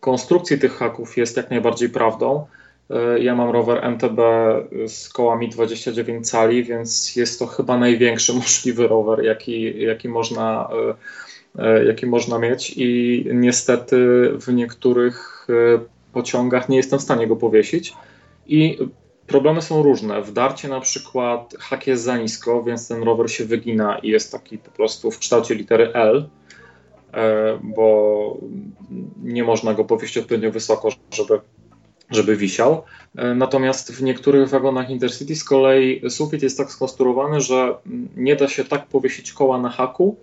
konstrukcji tych haków, jest jak najbardziej prawdą. Y, ja mam rower MTB z kołami 29 cali, więc jest to chyba największy możliwy rower, jaki, jaki, można, y, jaki można mieć. I niestety w niektórych pociągach nie jestem w stanie go powiesić. I problemy są różne. W darcie na przykład hak jest za nisko, więc ten rower się wygina i jest taki po prostu w kształcie litery L bo nie można go powieść odpowiednio wysoko, żeby, żeby wisiał. E, natomiast w niektórych wagonach Intercity z kolei sufit jest tak skonstruowany, że nie da się tak powiesić koła na haku,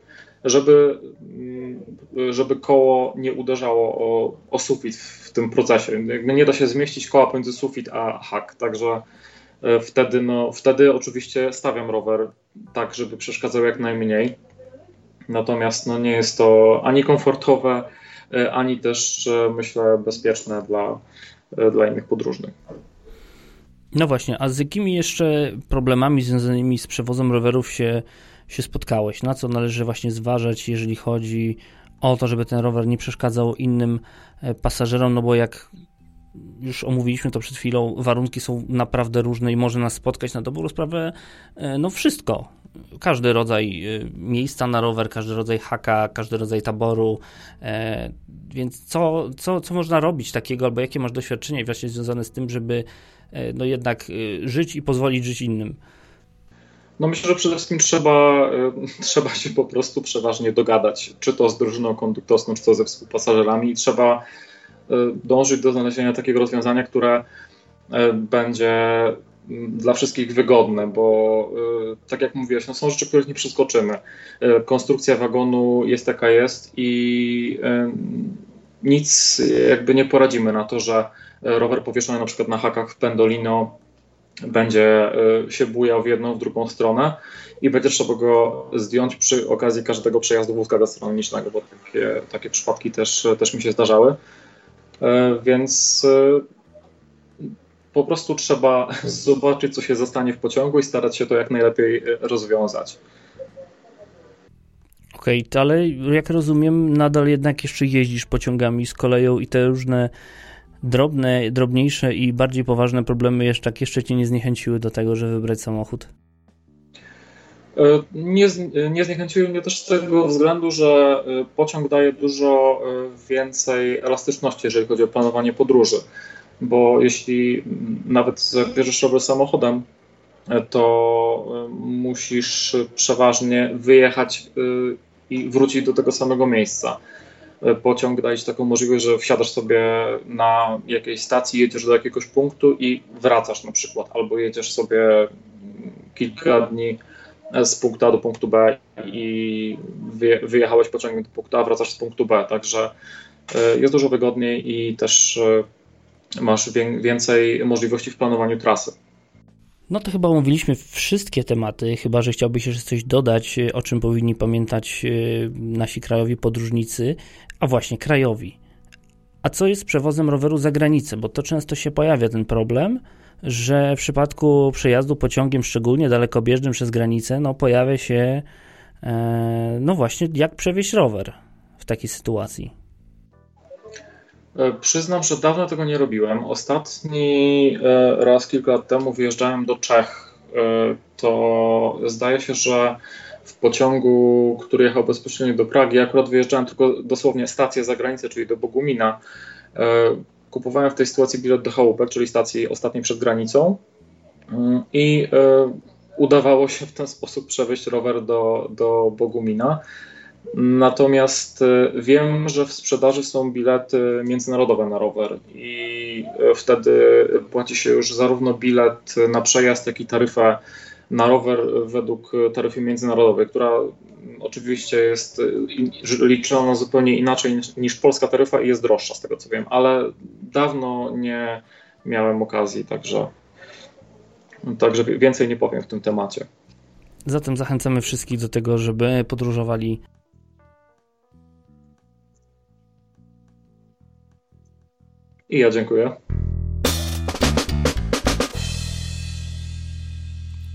żeby, żeby koło nie uderzało o, o sufit w tym procesie. Jakby nie da się zmieścić koła pomiędzy sufit a hak, także e, wtedy, no, wtedy oczywiście stawiam rower tak, żeby przeszkadzał jak najmniej. Natomiast no, nie jest to ani komfortowe, e, ani też e, myślę bezpieczne dla, e, dla innych podróżnych. No właśnie, a z jakimi jeszcze problemami związanymi z przewozem rowerów się, się spotkałeś? Na co należy właśnie zważać, jeżeli chodzi o to, żeby ten rower nie przeszkadzał innym pasażerom? No bo jak już omówiliśmy to przed chwilą, warunki są naprawdę różne i może nas spotkać na dobrą sprawę no wszystko każdy rodzaj y, miejsca na rower, każdy rodzaj haka, każdy rodzaj taboru. E, więc co, co, co można robić takiego, albo jakie masz doświadczenie właśnie związane z tym, żeby e, no jednak y, żyć i pozwolić żyć innym? No myślę, że przede wszystkim trzeba, y, trzeba się po prostu przeważnie dogadać, czy to z drużyną konduktorską, czy to ze współpasażerami i trzeba dążyć do znalezienia takiego rozwiązania, które będzie dla wszystkich wygodne, bo y, tak jak mówiłeś, no są rzeczy, których nie przeskoczymy. Y, konstrukcja wagonu jest jaka jest i y, nic jakby nie poradzimy na to, że rower powieszony na przykład na hakach w Pendolino będzie się bujał w jedną, w drugą stronę i będzie trzeba go zdjąć przy okazji każdego przejazdu wózka gastronomicznego, bo takie, takie przypadki też, też mi się zdarzały. Więc po prostu trzeba zobaczyć, co się zostanie w pociągu i starać się to jak najlepiej e, rozwiązać. Okej, okay, ale jak rozumiem, nadal jednak jeszcze jeździsz pociągami z koleją i te różne drobne, drobniejsze i bardziej poważne problemy jeszcze, tak jeszcze cię nie zniechęciły do tego, żeby wybrać samochód? E, nie, nie zniechęciły mnie też z tego względu, że e, pociąg daje dużo więcej elastyczności, jeżeli chodzi o planowanie podróży bo jeśli nawet bierzesz rower samochodem, to e, musisz przeważnie wyjechać e, i wrócić do tego samego miejsca. E, pociąg daje ci taką możliwość, że wsiadasz sobie na jakiejś stacji, jedziesz do jakiegoś punktu i wracasz na przykład, albo jedziesz sobie kilka dni z punktu A do punktu B i wyjechałeś pociągiem do punktu A, wracasz z punktu B, także jest dużo wygodniej i też masz więcej możliwości w planowaniu trasy. No to chyba omówiliśmy wszystkie tematy, chyba że chciałbyś jeszcze coś dodać, o czym powinni pamiętać e, nasi krajowi podróżnicy, a właśnie krajowi. A co jest z przewozem roweru za granicę? Bo to często się pojawia ten problem, że w przypadku przejazdu pociągiem, szczególnie dalekobieżnym przez granicę, no pojawia się, e, no właśnie, jak przewieźć rower w takiej sytuacji. E, przyznam, że dawno tego nie robiłem. Ostatni e, raz kilka lat temu wyjeżdżałem do Czech. E, to zdaje się, że w pociągu, który jechał bezpośrednio do Pragi, akurat wyjeżdżałem tylko dosłownie stację za granicę, czyli do Bogumina. Kupowałem w tej sytuacji bilet do Chałupek, czyli stacji ostatniej przed granicą mm, i udawało się w ten sposób przewieźć rower do, do Bogumina. Natomiast e, wiem, że w sprzedaży są bilety międzynarodowe na rower i e, wtedy płaci się już zarówno bilet na przejazd, jak i taryfę na rower według taryfy międzynarodowej, która oczywiście jest liczona zupełnie inaczej niż polska taryfa i jest droższa z tego co wiem, ale dawno nie miałem okazji, także, także więcej nie powiem w tym temacie. Zatem zachęcamy wszystkich do tego, żeby podróżowali I ja dziękuję.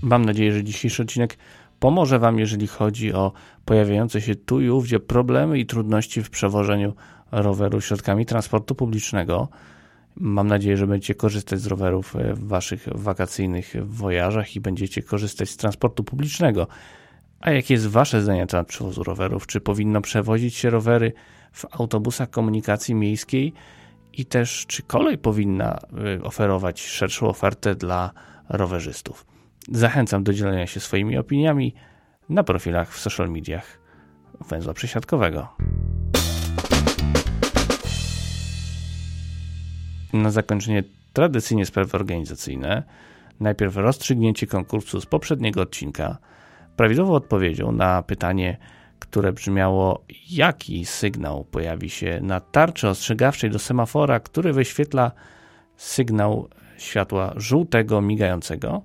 Mam nadzieję, że dzisiejszy odcinek pomoże Wam, jeżeli chodzi o pojawiające się tu i ówdzie problemy i trudności w przewożeniu roweru środkami transportu publicznego. Mam nadzieję, że będziecie korzystać z rowerów w Waszych wakacyjnych wojażach i będziecie korzystać z transportu publicznego. A jakie jest Wasze zdanie na temat przewozu rowerów? Czy powinno przewozić się rowery w autobusach komunikacji miejskiej? I też czy kolej powinna y, oferować szerszą ofertę dla rowerzystów. Zachęcam do dzielenia się swoimi opiniami na profilach w social mediach węzła przesiadkowego. Na zakończenie tradycyjnie sprawy organizacyjne. Najpierw rozstrzygnięcie konkursu z poprzedniego odcinka. Prawidłową odpowiedzią na pytanie, które brzmiało: Jaki sygnał pojawi się na tarczy ostrzegawczej do semafora, który wyświetla sygnał światła żółtego migającego?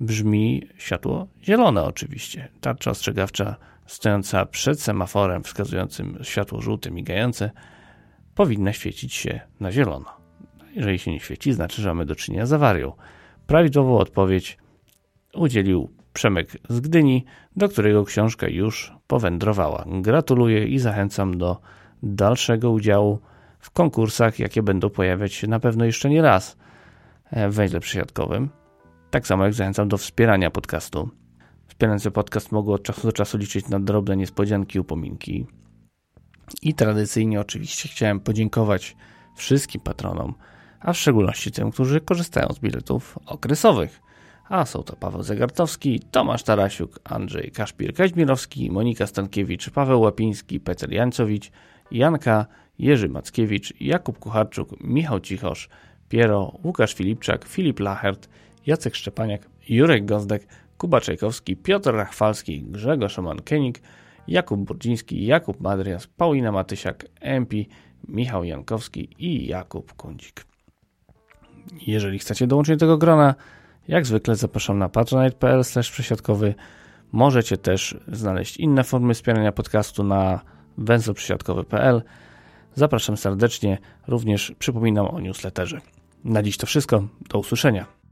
Brzmi światło zielone, oczywiście. Tarcza ostrzegawcza stojąca przed semaforem wskazującym światło żółte migające powinna świecić się na zielono. Jeżeli się nie świeci, znaczy, że mamy do czynienia z awarią. Prawidłową odpowiedź udzielił Przemek z Gdyni, do którego książka już powędrowała. Gratuluję i zachęcam do dalszego udziału w konkursach, jakie będą pojawiać się na pewno jeszcze nie raz w węźle przysiadkowym. Tak samo jak zachęcam do wspierania podcastu. Wspierający podcast mogą od czasu do czasu liczyć na drobne niespodzianki upominki. I tradycyjnie oczywiście chciałem podziękować wszystkim patronom, a w szczególności tym, którzy korzystają z biletów okresowych a są to Paweł Zegartowski, Tomasz Tarasiuk, Andrzej Kaszpir-Kaźmirowski, Monika Stankiewicz, Paweł Łapiński, Peter Jańcowicz, Janka, Jerzy Mackiewicz, Jakub Kucharczuk, Michał Cichosz, Piero, Łukasz Filipczak, Filip Lachert, Jacek Szczepaniak, Jurek Gozdek, Kuba Czajkowski, Piotr Rachwalski, Grzegorz Oman-Kenik, Jakub Burdziński, Jakub Madrias, Paulina Matysiak, MP, Michał Jankowski i Jakub Kundzik. Jeżeli chcecie dołączyć do tego grona, jak zwykle zapraszam na patronite.pl przesiadkowy. Możecie też znaleźć inne formy wspierania podcastu na węzłoprzesiadkowy.pl. Zapraszam serdecznie, również przypominam o newsletterze. Na dziś to wszystko, do usłyszenia.